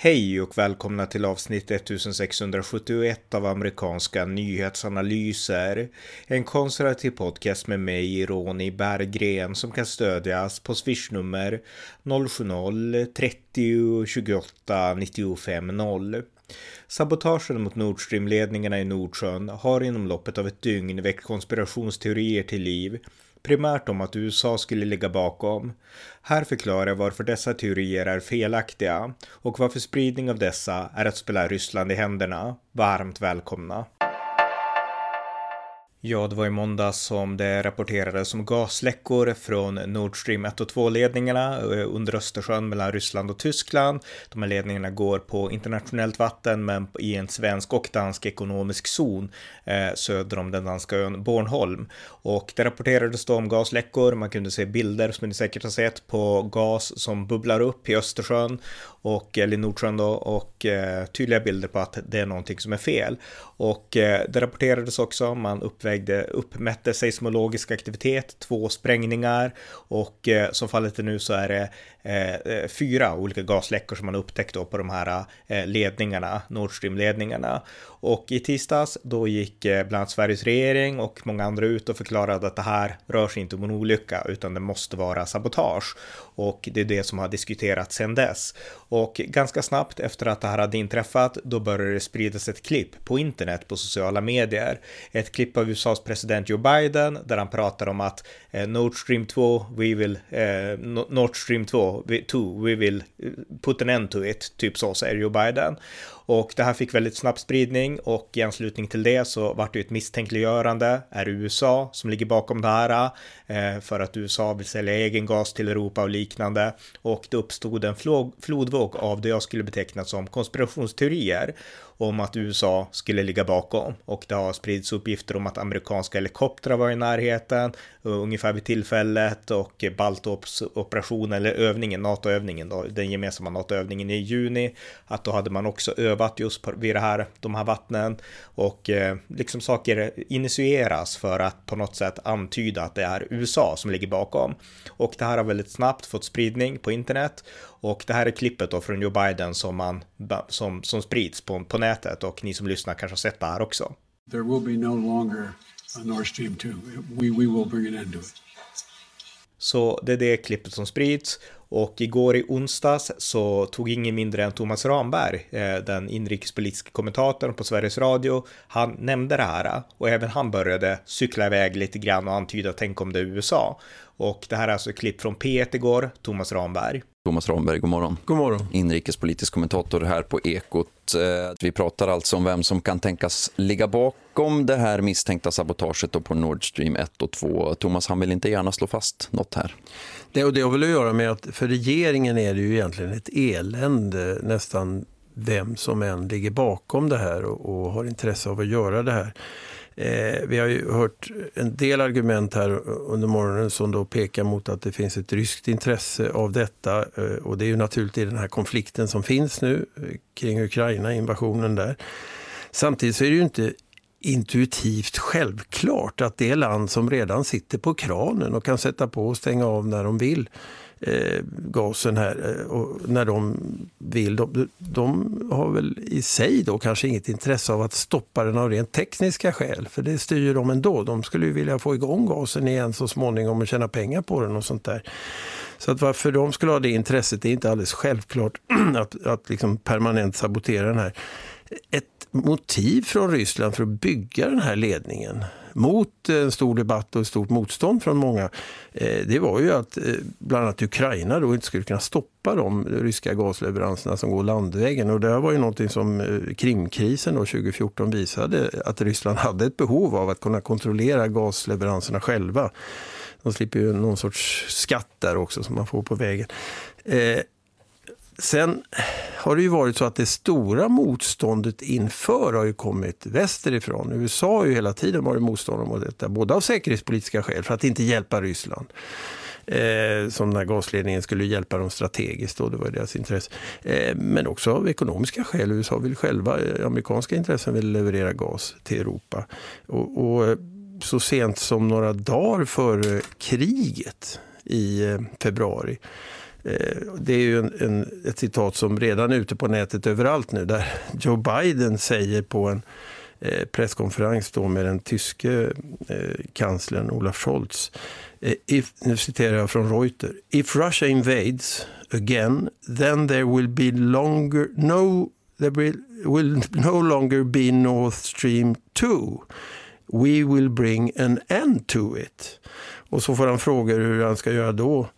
Hej och välkomna till avsnitt 1671 av amerikanska nyhetsanalyser. En konservativ podcast med mig, Ronny Berggren, som kan stödjas på swishnummer 070-30 28 95 0. Sabotagen mot Nord Stream-ledningarna i Nordsjön har inom loppet av ett dygn väckt konspirationsteorier till liv primärt om att USA skulle ligga bakom. Här förklarar jag varför dessa teorier är felaktiga och varför spridning av dessa är att spela Ryssland i händerna. Varmt välkomna! Ja, det var i måndag som det rapporterades om gasläckor från Nord Stream 1 och 2-ledningarna eh, under Östersjön mellan Ryssland och Tyskland. De här ledningarna går på internationellt vatten men i en svensk och dansk ekonomisk zon eh, söder om den danska ön Bornholm. Och det rapporterades då om gasläckor, man kunde se bilder som ni säkert har sett på gas som bubblar upp i Östersjön och, eller Nordsjön då, och eh, tydliga bilder på att det är någonting som är fel. Och eh, det rapporterades också, man uppvägde, uppmätte seismologisk aktivitet, två sprängningar och eh, som fallet är nu så är det Eh, eh, fyra olika gasläckor som man upptäckt då på de här eh, ledningarna, Nord Stream-ledningarna. Och i tisdags då gick eh, bland annat Sveriges regering och många andra ut och förklarade att det här rör sig inte om en olycka utan det måste vara sabotage. Och det är det som har diskuterats sedan dess. Och ganska snabbt efter att det här hade inträffat då började det spridas ett klipp på internet på sociala medier. Ett klipp av USAs president Joe Biden där han pratar om att eh, Nord Stream 2, we will, eh, Nord Stream 2 2, we will eh, put an end to it, typ så säger Joe Biden. Och det här fick väldigt snabb spridning och i anslutning till det så vart det ett misstänkliggörande. Är det USA som ligger bakom det här? Eh, för att USA vill sälja egen gas till Europa och liknande. Och det uppstod en flodvåg av det jag skulle beteckna som konspirationsteorier om att USA skulle ligga bakom. Och det har spridits uppgifter om att amerikanska helikoptrar var i närheten eh, ungefär vid tillfället. Och Baltops operation eller övningen, NATO-övningen då, den gemensamma NATO-övningen i juni, att då hade man också övat just på, vid det här, de här vattnen. Och eh, liksom saker initieras för att på något sätt antyda att det är USA som ligger bakom. Och det här har väldigt snabbt fått spridning på internet. Och det här är klippet då från Joe Biden som, man, som, som sprids på, på nätet och ni som lyssnar kanske har sett det här också. There will be no longer a Nord Stream 2. We, we will bring an end to it. Så det är det klippet som sprids och igår i onsdags så tog ingen mindre än Thomas Ramberg, eh, den inrikespolitiska kommentatorn på Sveriges Radio, han nämnde det här och även han började cykla iväg lite grann och antyda tänk om det är USA. Och det här är alltså ett klipp från P1 igår, Thomas Ramberg. Thomas Ramberg, god morgon. God morgon. Inrikespolitisk kommentator här på Ekot. Eh, vi pratar alltså om vem som kan tänkas ligga bakom det här misstänkta sabotaget på Nord Stream 1 och 2. Thomas, han vill inte gärna slå fast något här. Det, och det har väl att göra med att för regeringen är det ju egentligen ett elände nästan vem som än ligger bakom det här och, och har intresse av att göra det här. Eh, vi har ju hört en del argument här under morgonen som då pekar mot att det finns ett ryskt intresse av detta eh, och det är ju naturligt den här konflikten som finns nu eh, kring Ukraina, invasionen där. Samtidigt så är det ju inte intuitivt självklart att det land som redan sitter på kranen och kan sätta på och stänga av när de vill eh, gasen här eh, och när de vill. De, de, har väl i sig då kanske inget intresse av att stoppa den av rent tekniska skäl. För det styr de ändå. De skulle ju vilja få igång gasen igen så småningom och tjäna pengar på den och sånt där. Så att varför de skulle ha det intresset det är inte alldeles självklart att, att liksom permanent sabotera den här. Ett motiv från Ryssland för att bygga den här ledningen mot en stor debatt och ett stort motstånd från många, eh, det var ju att eh, bland annat Ukraina då inte skulle kunna stoppa de ryska gasleveranserna som går landvägen. Och det var ju någonting som eh, Krimkrisen då 2014 visade, att Ryssland hade ett behov av att kunna kontrollera gasleveranserna själva. De slipper ju någon sorts skatt där också som man får på vägen. Sen har det ju varit så att det stora motståndet inför har ju kommit västerifrån. USA har ju hela tiden varit motståndare mot detta, både av säkerhetspolitiska skäl för att inte hjälpa Ryssland. Eh, som den här gasledningen skulle hjälpa dem strategiskt och det var deras intresse. Eh, men också av ekonomiska skäl. USA vill själva, eh, amerikanska intressen vill leverera gas till Europa. Och, och eh, så sent som några dagar före kriget i eh, februari Eh, det är ju en, en, ett citat som redan är ute på nätet överallt nu där Joe Biden säger på en eh, presskonferens då med den tyske eh, kanslern Olaf Scholz. If, nu citerar jag från Reuter. If Russia invades again, then there will be longer no there will, will no longer be Nord Stream 2. We will bring an end to it. Och så får han frågor hur han ska göra då.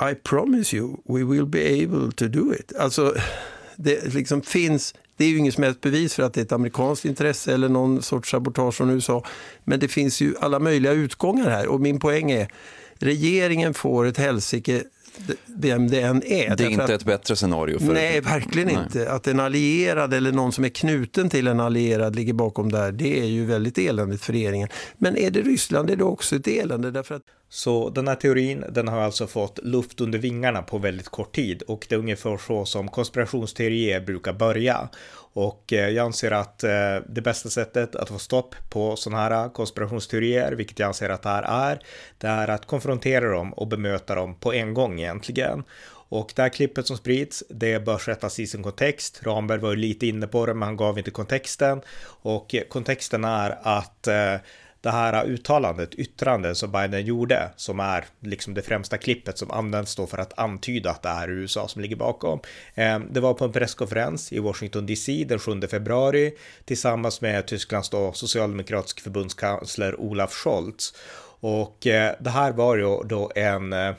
I promise you, we will be able to do it. Alltså, det liksom finns... Det är ju inget som helst bevis för att det är ett amerikanskt intresse eller någon sorts sabotage från USA. Men det finns ju alla möjliga utgångar här. Och min poäng är, regeringen får ett helsike vem det än är. Det är inte att, ett bättre scenario? För... Nej, verkligen nej. inte. Att en allierad eller någon som är knuten till en allierad ligger bakom där, det är ju väldigt eländigt för regeringen. Men är det Ryssland är det också ett elände därför att så den här teorin, den har alltså fått luft under vingarna på väldigt kort tid och det är ungefär så som konspirationsteorier brukar börja. Och eh, jag anser att eh, det bästa sättet att få stopp på sådana här konspirationsteorier, vilket jag anser att det här är, det är att konfrontera dem och bemöta dem på en gång egentligen. Och det här klippet som sprids, det bör sättas i sin kontext. Ramberg var ju lite inne på det, men han gav inte kontexten. Och eh, kontexten är att eh, det här uttalandet, yttrandet som Biden gjorde, som är liksom det främsta klippet som används då för att antyda att det är USA som ligger bakom. Eh, det var på en presskonferens i Washington DC den 7 februari tillsammans med Tysklands då socialdemokratisk förbundskansler Olaf Scholz. Och eh, det här var ju då en, eh,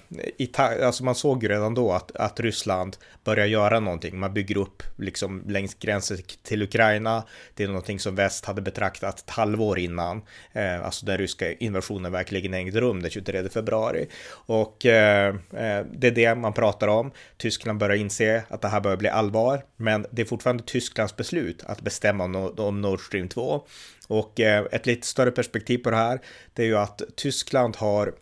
alltså man såg ju redan då att, att Ryssland börjar göra någonting. Man bygger upp liksom längs gränsen till Ukraina. Det är någonting som väst hade betraktat ett halvår innan, eh, alltså den ryska invasionen verkligen ägde rum den 23 februari. Och eh, eh, det är det man pratar om. Tyskland börjar inse att det här börjar bli allvar, men det är fortfarande Tysklands beslut att bestämma om, om Nord Stream 2. Och eh, ett lite större perspektiv på det här, det är ju att Tyskland har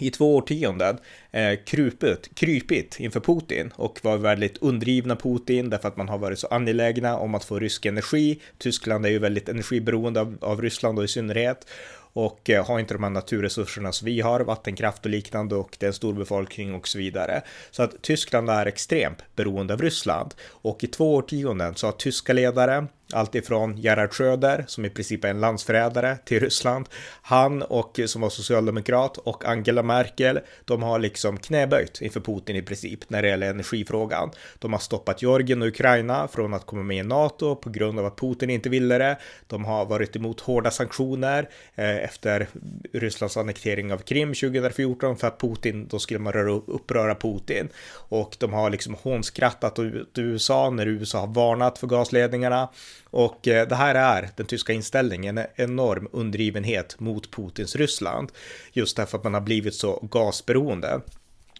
i två årtionden eh, krupit, krypit inför Putin och var väldigt undergivna Putin därför att man har varit så angelägna om att få rysk energi. Tyskland är ju väldigt energiberoende av, av Ryssland och i synnerhet och eh, har inte de här naturresurserna som vi har, vattenkraft och liknande och det är en stor befolkning och så vidare. Så att Tyskland är extremt beroende av Ryssland och i två årtionden så har tyska ledare Alltifrån Gerhard Schröder, som i princip är en landsförrädare till Ryssland. Han och som var socialdemokrat och Angela Merkel, de har liksom knäböjt inför Putin i princip när det gäller energifrågan. De har stoppat Georgien och Ukraina från att komma med i NATO på grund av att Putin inte ville det. De har varit emot hårda sanktioner eh, efter Rysslands annektering av Krim 2014 för att Putin, då skulle man röra, uppröra Putin. Och de har liksom hånskrattat åt USA när USA har varnat för gasledningarna. Och eh, det här är den tyska inställningen, en enorm undergivenhet mot Putins Ryssland. Just därför att man har blivit så gasberoende.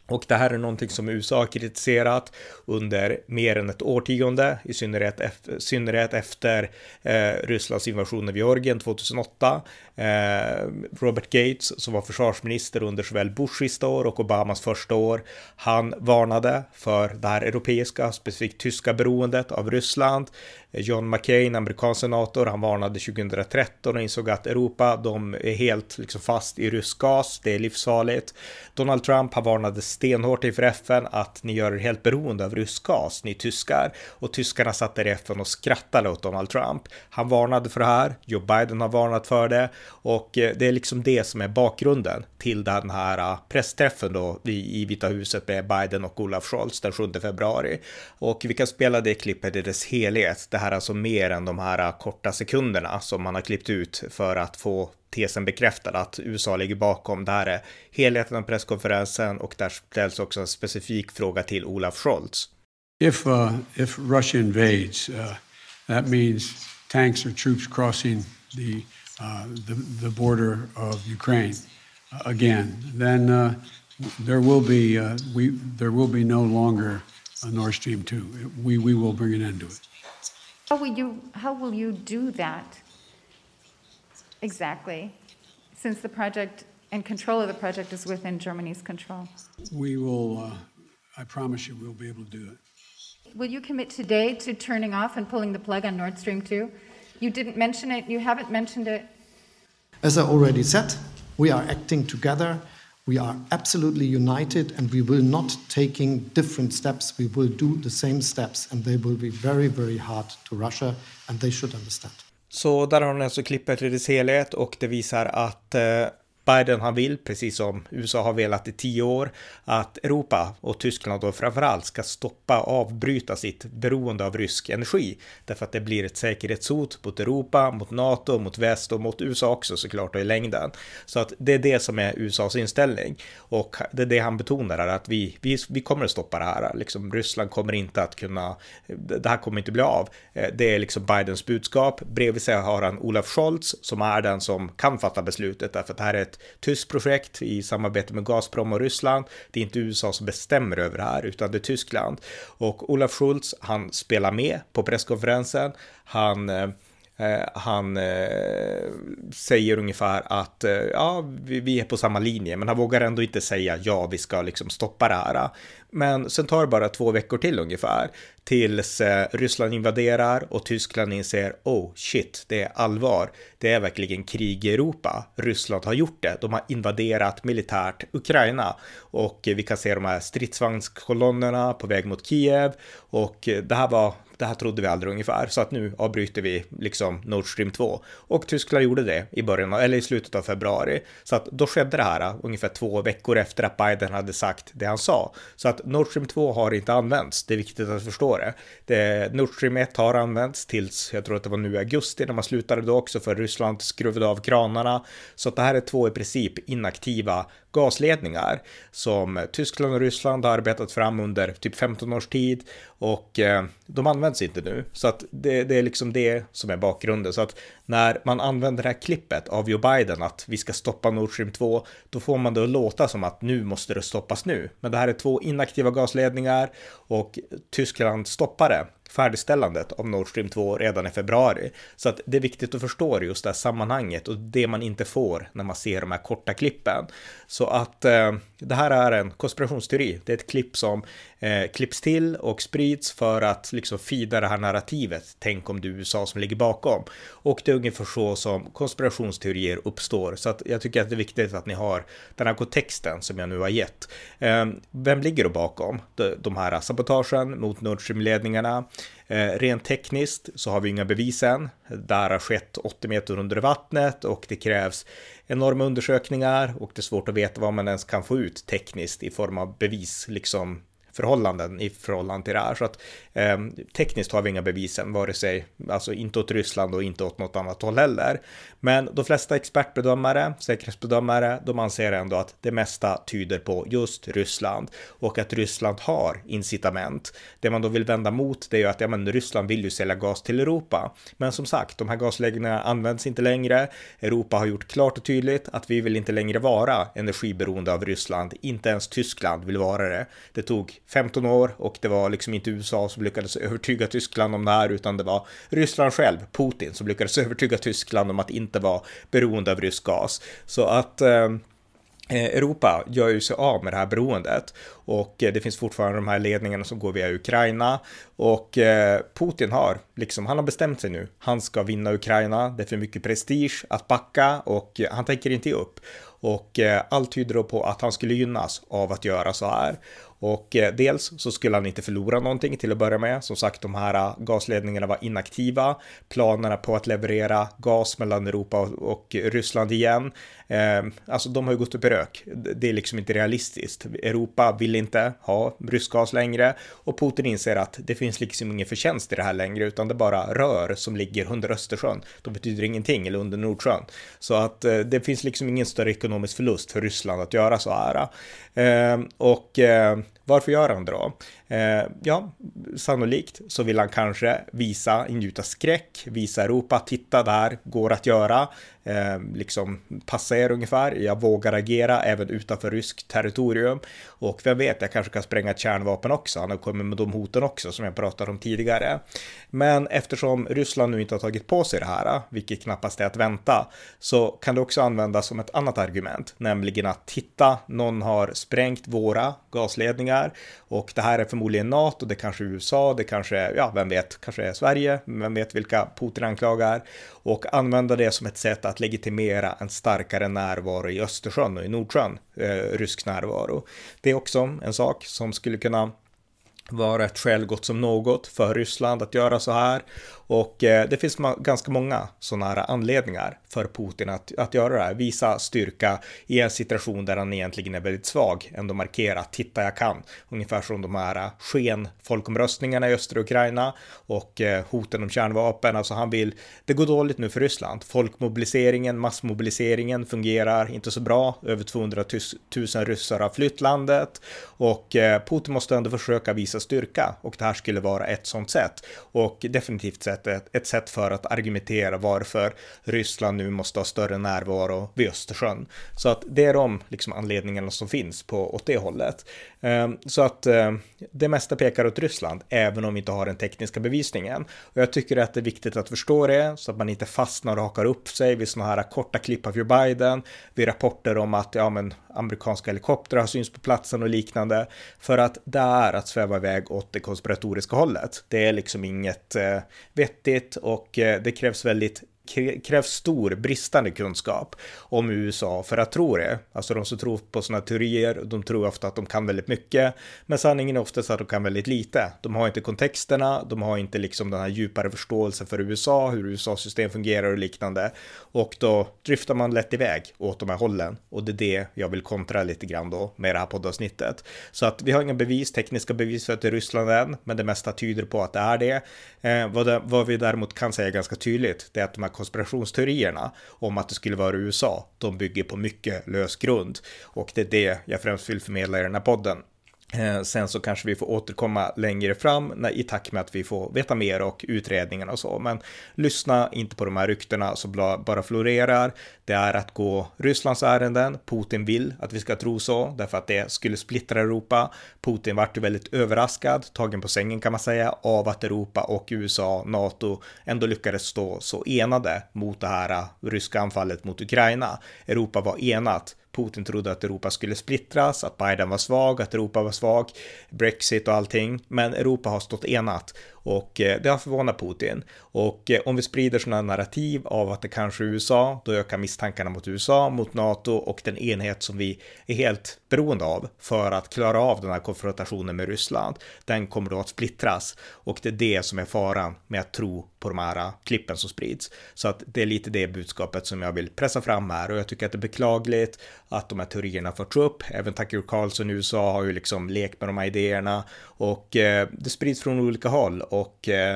Och det här är någonting som USA har kritiserat under mer än ett årtionde, i synnerhet, efter, synnerhet efter eh, Rysslands invasion av Georgien 2008. Eh, Robert Gates, som var försvarsminister under såväl Bushs sista år och Obamas första år, han varnade för det här europeiska, specifikt tyska beroendet av Ryssland. Eh, John McCain, amerikansk senator, han varnade 2013 och insåg att Europa, de är helt liksom fast i rysk gas, det är livsfarligt. Donald Trump, han varnade stenhårt inför FN att ni gör er helt beroende av rysk gas, ni tyskar. Och tyskarna satt där i FN och skrattade åt Donald Trump. Han varnade för det här, Joe Biden har varnat för det och eh, det är liksom det som är bakgrunden till den här eh, pressträffen då i Vita huset med Biden och Olaf Scholz den 7 februari. Och vi kan spela det klippet i dess helhet. Det här alltså mer än de här äh, korta sekunderna som man har klippt ut för att få tesen bekräftad att USA ligger bakom. Det här är helheten av presskonferensen och där ställs också en specifik fråga till Olaf Scholz. If, uh, if Russia invades, uh, that means tanks or troops crossing the Uh, the, the border of Ukraine uh, again, then uh, there will be uh, we there will be no longer a Nord Stream 2. We we will bring an end to it. How will you how will you do that exactly? Since the project and control of the project is within Germany's control. We will. Uh, I promise you, we'll be able to do it. Will you commit today to turning off and pulling the plug on Nord Stream 2? You didn't mention it, you haven't mentioned it. As I already said, we are acting together We are absolutely united and we will not taking different steps. We will do the same steps and they will be very, very hard to Russia and they should understand. Så där har ni alltså klippet i dess helhet och det visar att eh, Biden han vill, precis som USA har velat i tio år, att Europa och Tyskland då framförallt ska stoppa, avbryta sitt beroende av rysk energi. Därför att det blir ett säkerhetshot mot Europa, mot NATO, mot väst och mot USA också såklart och i längden. Så att det är det som är USAs inställning. Och det är det han betonar är att vi, vi, vi kommer att stoppa det här. Liksom Ryssland kommer inte att kunna, det här kommer inte bli av. Eh, det är liksom Bidens budskap. Bredvid sig har han Olaf Scholz som är den som kan fatta beslutet därför att det här är ett tyskt projekt i samarbete med Gazprom och Ryssland. Det är inte USA som bestämmer över det här, utan det är Tyskland. Och Olaf Schultz, han spelar med på presskonferensen. Han eh, Eh, han eh, säger ungefär att eh, ja, vi, vi, är på samma linje, men han vågar ändå inte säga ja, vi ska liksom stoppa det här. Men sen tar det bara två veckor till ungefär tills eh, Ryssland invaderar och Tyskland inser oh shit, det är allvar. Det är verkligen krig i Europa. Ryssland har gjort det. De har invaderat militärt Ukraina och vi kan se de här stridsvagnskolonnerna på väg mot Kiev och eh, det här var det här trodde vi aldrig ungefär, så att nu avbryter vi liksom Nord Stream 2. Och Tyskland gjorde det i början, eller i slutet av februari. Så att då skedde det här ungefär två veckor efter att Biden hade sagt det han sa. Så att Nord Stream 2 har inte använts, det är viktigt att förstå det. det Nord Stream 1 har använts tills, jag tror att det var nu i augusti när man slutade då också för Ryssland skruvade av kranarna. Så att det här är två i princip inaktiva gasledningar som Tyskland och Ryssland har arbetat fram under typ 15 års tid och eh, de används inte nu. Så att det, det, är liksom det som är bakgrunden. Så att när man använder det här klippet av Joe Biden att vi ska stoppa Nord Stream 2, då får man det att låta som att nu måste det stoppas nu. Men det här är två inaktiva gasledningar och Tyskland stoppar det färdigställandet av Nord Stream 2 redan i februari. Så att det är viktigt att förstå just det här sammanhanget och det man inte får när man ser de här korta klippen. Så att eh, det här är en konspirationsteori. Det är ett klipp som eh, klipps till och sprids för att liksom fida det här narrativet. Tänk om det är USA som ligger bakom. Och det är ungefär så som konspirationsteorier uppstår. Så att jag tycker att det är viktigt att ni har den här kontexten som jag nu har gett. Eh, vem ligger då bakom de, de här sabotagen mot Nord Stream-ledningarna? Eh, rent tekniskt så har vi inga bevis än. där har skett 80 meter under vattnet och det krävs enorma undersökningar och det är svårt att veta vad man ens kan få ut tekniskt i form av bevis, liksom förhållanden i förhållande till det här. Så att eh, tekniskt har vi inga bevisen, vare sig, alltså inte åt Ryssland och inte åt något annat håll heller. Men de flesta expertbedömare, säkerhetsbedömare, de anser ändå att det mesta tyder på just Ryssland och att Ryssland har incitament. Det man då vill vända mot det är ju att ja, men Ryssland vill ju sälja gas till Europa. Men som sagt, de här gasläggningarna används inte längre. Europa har gjort klart och tydligt att vi vill inte längre vara energiberoende av Ryssland. Inte ens Tyskland vill vara det. Det tog 15 år och det var liksom inte USA som lyckades övertyga Tyskland om det här utan det var Ryssland själv, Putin, som lyckades övertyga Tyskland om att inte vara beroende av rysk gas. Så att eh, eh Europa gör ju sig av med det här beroendet och eh, det finns fortfarande de här ledningarna som går via Ukraina och eh, Putin har liksom, han har bestämt sig nu. Han ska vinna Ukraina. Det är för mycket prestige att backa och eh, han tänker inte ge upp och allt tyder då på att han skulle gynnas av att göra så här. Och eh, dels så skulle han inte förlora någonting till att börja med. Som sagt, de här eh, gasledningarna var inaktiva. Planerna på att leverera gas mellan Europa och Ryssland igen. Eh, alltså, de har ju gått upp i rök. Det är liksom inte realistiskt. Europa vill inte ha rysk gas längre och Putin inser att det finns liksom ingen förtjänst i det här längre, utan det är bara rör som ligger under Östersjön. De betyder ingenting eller under Nordsjön. Så att eh, det finns liksom ingen större ekonomisk förlust för Ryssland att göra så här. Ehm, och varför gör han det då? Eh, ja, sannolikt så vill han kanske visa, ingjuta skräck, visa Europa, titta där, går att göra, eh, liksom passa er ungefär, jag vågar agera även utanför ryskt territorium. Och vem vet, jag kanske kan spränga ett kärnvapen också, han har kommit med de hoten också som jag pratade om tidigare. Men eftersom Ryssland nu inte har tagit på sig det här, vilket knappast är att vänta, så kan det också användas som ett annat argument, nämligen att titta, någon har sprängt våra gasledningar. Och det här är förmodligen NATO, det kanske är USA, det kanske, ja, vem vet, kanske är Sverige, vem vet vilka Putin anklagar och använda det som ett sätt att att legitimera en starkare närvaro i Östersjön och i Nordsjön, eh, rysk närvaro. Det är också en sak som skulle kunna vara ett skäl gott som något för Ryssland att göra så här. Och eh, det finns ganska många sådana här anledningar för Putin att, att göra det här. Visa styrka i en situation där han egentligen är väldigt svag. Ändå markera, titta jag kan. Ungefär som de här eh, sken folkomröstningarna i östra Ukraina och eh, hoten om kärnvapen. Alltså han vill, det går dåligt nu för Ryssland. Folkmobiliseringen, massmobiliseringen fungerar inte så bra. Över 200 000 ryssar har flytt landet och eh, Putin måste ändå försöka visa styrka och det här skulle vara ett sådant sätt och definitivt sett ett, ett sätt för att argumentera varför Ryssland nu måste ha större närvaro vid Östersjön. Så att det är de liksom anledningarna som finns på åt det hållet. Ehm, så att ehm, det mesta pekar åt Ryssland, även om vi inte har den tekniska bevisningen. Och jag tycker att det är viktigt att förstå det, så att man inte fastnar och hakar upp sig vid sådana här korta klipp av Joe Biden, vid rapporter om att ja, men, amerikanska helikoptrar har syns på platsen och liknande. För att det är att sväva iväg åt det konspiratoriska hållet. Det är liksom inget eh, vettigt och eh, det krävs väldigt krävs stor bristande kunskap om USA för att tro det. Alltså de som tror på sådana teorier, de tror ofta att de kan väldigt mycket, men sanningen är oftast att de kan väldigt lite. De har inte kontexterna, de har inte liksom den här djupare förståelsen för USA, hur USAs system fungerar och liknande. Och då driftar man lätt iväg åt de här hållen. Och det är det jag vill kontra lite grann då med det här poddavsnittet. Så att vi har inga bevis, tekniska bevis för att det är Ryssland än, men det mesta tyder på att det är det. Eh, vad, det vad vi däremot kan säga ganska tydligt, det är att de här konspirationsteorierna om att det skulle vara USA, de bygger på mycket lös grund. Och det är det jag främst vill förmedla i den här podden. Eh, sen så kanske vi får återkomma längre fram i takt med att vi får veta mer och utredningarna och så. Men lyssna inte på de här ryktena som bara florerar. Det är att gå Rysslands ärenden. Putin vill att vi ska tro så, därför att det skulle splittra Europa. Putin vart ju väldigt överraskad, tagen på sängen kan man säga, av att Europa och USA, NATO ändå lyckades stå så enade mot det här eh, ryska anfallet mot Ukraina. Europa var enat Putin trodde att Europa skulle splittras, att Biden var svag, att Europa var svag, Brexit och allting. Men Europa har stått enat och eh, det har förvånat Putin. Och eh, om vi sprider sådana narrativ av att det kanske är USA, då ökar misstankarna mot USA, mot NATO och den enhet som vi är helt beroende av för att klara av den här konfrontationen med Ryssland. Den kommer då att splittras och det är det som är faran med att tro på de här eh, klippen som sprids. Så att det är lite det budskapet som jag vill pressa fram här och jag tycker att det är beklagligt att de här teorierna förts upp. Även Tucker Carlson i USA har ju liksom lekt med de här idéerna och eh, det sprids från olika håll och eh,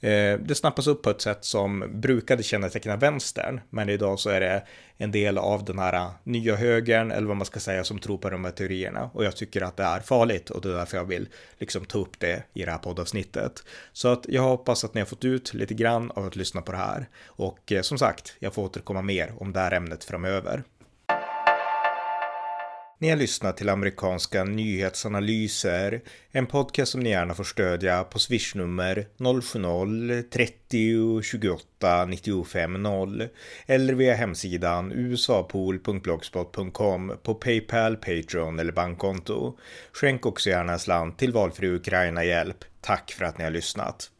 eh, det snappas upp på ett sätt som brukade känneteckna vänstern, men idag så är det en del av den här nya högern, eller vad man ska säga, som tror på de här teorierna. Och jag tycker att det är farligt och det är därför jag vill liksom ta upp det i det här poddavsnittet. Så att jag hoppas att ni har fått ut lite grann av att lyssna på det här. Och eh, som sagt, jag får återkomma mer om det här ämnet framöver. Ni har lyssnat till amerikanska nyhetsanalyser, en podcast som ni gärna får stödja på swishnummer 070-30 28 95 0 eller via hemsidan usapool.blogspot.com på Paypal, Patreon eller bankkonto. Skänk också gärna en slant till valfri Ukraina-hjälp. Tack för att ni har lyssnat.